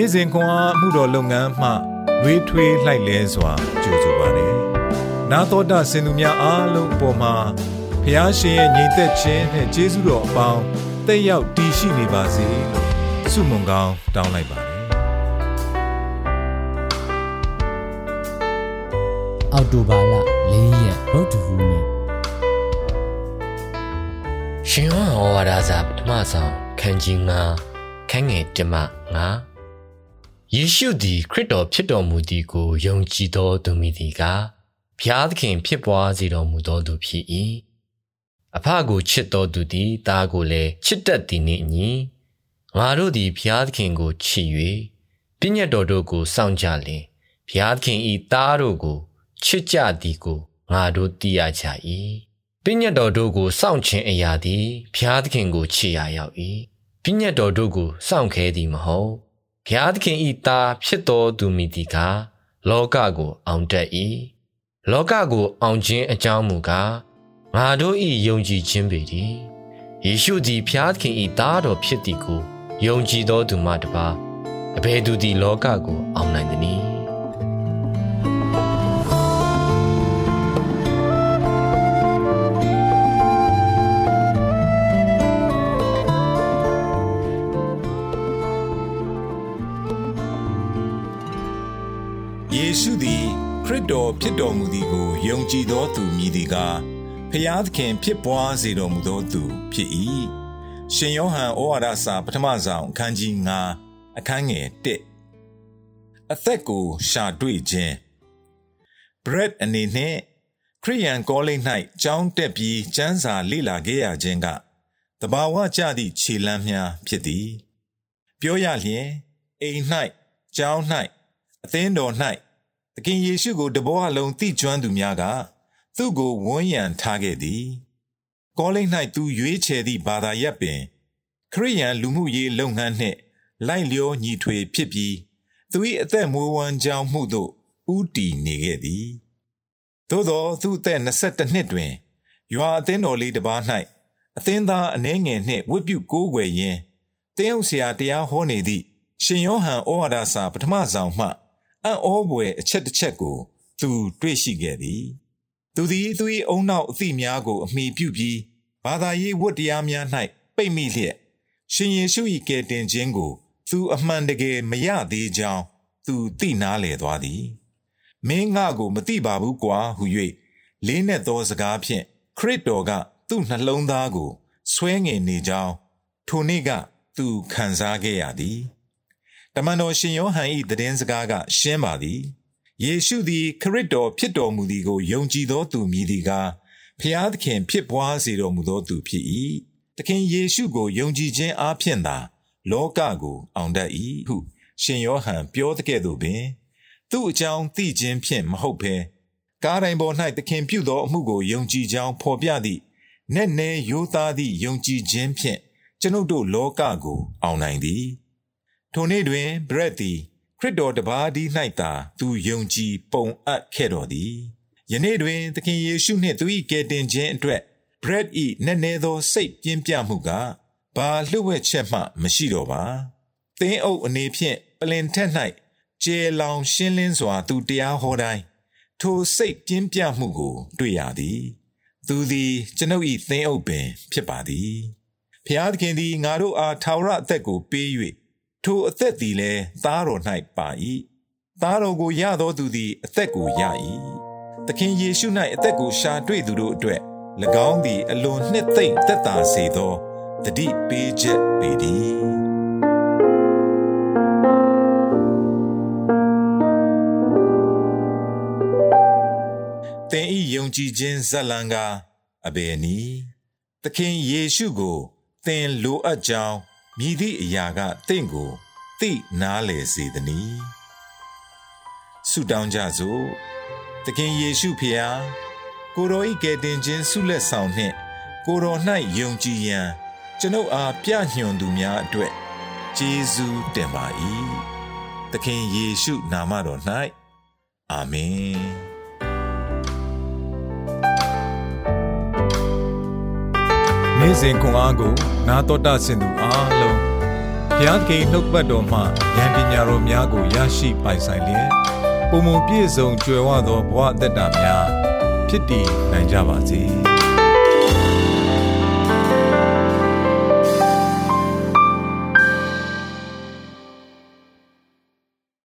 နေ့စဉ်ခွန်အားမှုတော်လုပ်ငန်းမှလွေးထွေးလှိုက်လဲစွာကြိုဆိုပါရယ်နာတော်တာစင်သူများအားလုံးအပေါ်မှာဖျားရှင်ရဲ့ညီသက်ခြင်းနဲ့ကျေးဇူးတော်အပေါင်းတက်ရောက်တည်ရှိနေပါစေလို့ဆုမွန်ကောင်းတောင်းလိုက်ပါတယ်အောက်တိုဘာလ၄ရက်ဗုဒ္ဓဟူးနေ့ရှင်ဟောဝါဒစာပထမဆုံးခန်းကြီး9ခန်းငယ်1မှ9 ယေရှုသည်ခရစ်တော်ဖြစ်တော်မူသည်ကိုယုံကြည်သောသူမည်သည်ကားဘုရားသခင်ဖြစ်ပွားစေတော်မူသောသူဖြစ်၏အဖကိုချစ်တော်သူသည်သားကိုလည်းချစ်တတ်သည်နှင့်အညီငါတို့သည်ဘုရားသခင်ကိုချစ်၍ပြည့်ညတ်တော်တို့ကိုစောင့်ကြလင်ဘုရားသခင်၏သားတို့ကိုချစ်ကြသည်ကိုငါတို့သိရကြ၏ပြည့်ညတ်တော်တို့ကိုစောင့်ခြင်းအရာသည်ဘုရားသခင်ကိုချစ်ရာရောက်၏ပြည့်ညတ်တော်တို့ကိုစောင့်ခဲသည်မဟုတ် ဘုရားသခင်ဤသားဖြစ်တော်သူမိသည်ကားလောကကိုအောင်တတ်၏လောကကိုအောင်ခြင်းအကြောင်းမူကားငါတို့ဤယုံကြည်ခြင်းပေသည်ယေရှုသည်ဘုရားသခင်ဤသားတော်ဖြစ်သည်ကိုယုံကြည်သောသူမှတပါအဘယ်သူသည်လောကကိုအောင်နိုင်သနည်း တော်ဖြစ်တော်မူသည်ကိုယုံကြည်သောသူမည်သည်ကားဖျားသခင်ဖြစ်ပွားစေတော်မူသောသူဖြစ်၏ရှင်ယောဟန်ဩဝါဒစာပထမဆုံးအခန်းကြီး9အခန်းငယ်1အသက်ကိုရှာတွေ့ခြင်း bread အနေနဲ့ခရိယန်ကောလိပ်၌ကျောင်းတက်ပြီးကျမ်းစာလေ့လာခဲ့ရခြင်းကတဘာဝကြသည့်ခြေလမ်းများဖြစ်သည် ပြောရလျင်အိမ်၌ကျောင်း၌အသင်းတော်၌ သခင်ယေရှုကိုတဘောအလုံးသိကျွမ်းသူများကသူ့ကိုဝန်းရံထားခဲ့သည်ကောလိပ်၌သူရွေးချယ်သည့်ဘာသာရပ်ပင် ခရိယန်လူမှုရေးလုပ်ငန်းနှင့်လိုက်လျောညီထွေဖြစ်ပြီးသူ၏အသက်မွေးဝမ်းကြောင်းမှုသို့ဥတီနေခဲ့သည်သို့သောသူအသက်22နှစ်တွင်ရွာအသင်းတော်လေးတစ်ပါး၌အသင်းသားအနှဲငယ်နှင့်ဝတ်ပြုကိုးကွယ်ရင်းတင်းအောင်ဆရာတရားဟောနေသည့်ရှင်ယောဟန်ဩဝါဒစာပထမဆောင်မှ အံ့ဩဖွယ်အချက်တစ်ချက်ကို သူတွေ့ရှိခဲ့သည်သူသည်သူ၏အုံနောက်အသည့်များကိုအမိပြုပြီးဘာသာရေးဝတ်တရားများ၌ပိတ်မိလျက်ရှင်ယေရှု၏ကယ်တင်ခြင်းကို သူအမှန်တကယ်မရသေးကြောင်းသူသိနာလေသွားသည်မင်းငါကိုမသိပါဘူးကွာဟု၍လေးနဲ့သောစကားဖြင့်ခရစ်တော်က သူ့နှလုံးသားကိုဆွဲငင်နေကြောင်းထိုနေ့က သူခံစားခဲ့ရသည် တမန်တော်ရှင်ယောဟန်၏သတင်းစကားကရှင်းပါသည်ယေရှုသည်ခရစ်တော်ဖြစ်တော်မူသည်ကိုယုံကြည်သောသူမည်သည်ကားဖျားသခင်ဖြစ်ပွားစေတော်မူသောသူဖြစ်၏သခင်ယေရှုကိုယုံကြည်ခြင်းအားဖြင့်သာ လောကကို အောင်တတ်၏ဟုရှင်ယောဟန်ပြောတဲ့ကဲ့သို့ပင် သူ့အကြောင်းသိခြင်းဖြင့်မဟုတ်ဘဲကားတိုင်းပေါ်၌သခင်ပြုသောအမှုကိုယုံကြည်ကြောင်းဖော်ပြသည့်နက်နဲရိုးသားသည့်ယုံကြည်ခြင်းဖြင့်ကျွန်ုပ်တို့လောကကို အောင်နိုင်သည် ထိုနေ့တွင်ဘရက်သည်ခရစ်တော်တပါးဒီ၌သာသူယုံကြည်ပုံအပ်ခဲ့တော်သည်ယနေ့တွင်သခင်ယေရှုနှင့်သူ၏ကယ်တင်ခြင်းအတွက်ဘရက်၏နက်နဲသောစိတ်ပြင်းပြမှုကဘာလှုပ်ဝက်ချက်မှမရှိတော့ပါသင်းအုပ်အနေဖြင့်ပလင်ထက်၌ကျေလောင်ရှင်းလင်းစွာသူတရားဟောတိုင်းထိုစိတ်ပြင်းပြမှုကို တွေ့ရသည် သူသည်ကျွန်ုပ်၏သင်းအုပ်ပင် ဖြစ်ပါသည်ဖျားသခင်သည်ငါတို့အားထာဝရအသက်ကိုပေး၍ ထိုအသက်သည်လည်းသားတော်၌ပါ၏သားတော်ကိုရသောသူသည်အသက်ကိုရ၏သခင်ယေရှု၌အသက်ကိုရှာတွေ့သူတို့အတွက်၎င်းသည်အလွန်နှစ်သိမ့်သက်သာစေသောတတိပေးချက်ပေသည်သင်ဤယုံကြည်ခြင်းဇလံကအဘယ်နည်းသခင်ယေရှုကိုသင်လိုအပ်ကြောင်း မြည်သည့်အရာကတင့်ကိုသိနားလေစေသနည်းဆုတောင်းကြစို့သခင်ယေရှုဖေဟာကိုတော်ဤကယ်တင်ခြင်းဆုလက်ဆောင်နှင့်ကိုတော်၌ယုံကြည်ရန်ကျွန်ုပ်အားပြညွှန်သူများအတွက်ကျေးဇူးတင်ပါ၏သခင်ယေရှုနာမတော်၌အာမင်နေ့စဉ်ခွန်အားကိုနာတော်တာဆင်သူအားလုံး ဘုရားသခင်နှုတ်ပတ်တော်မှဉာဏ်ပညာတော်များကိုရရှိပိုင်ဆိုင်လျက်ပုံမပြည့်စုံကြွယ်ဝသောဘဝအသက်တာများဖြစ်တည်နိုင်ကြပါစေ။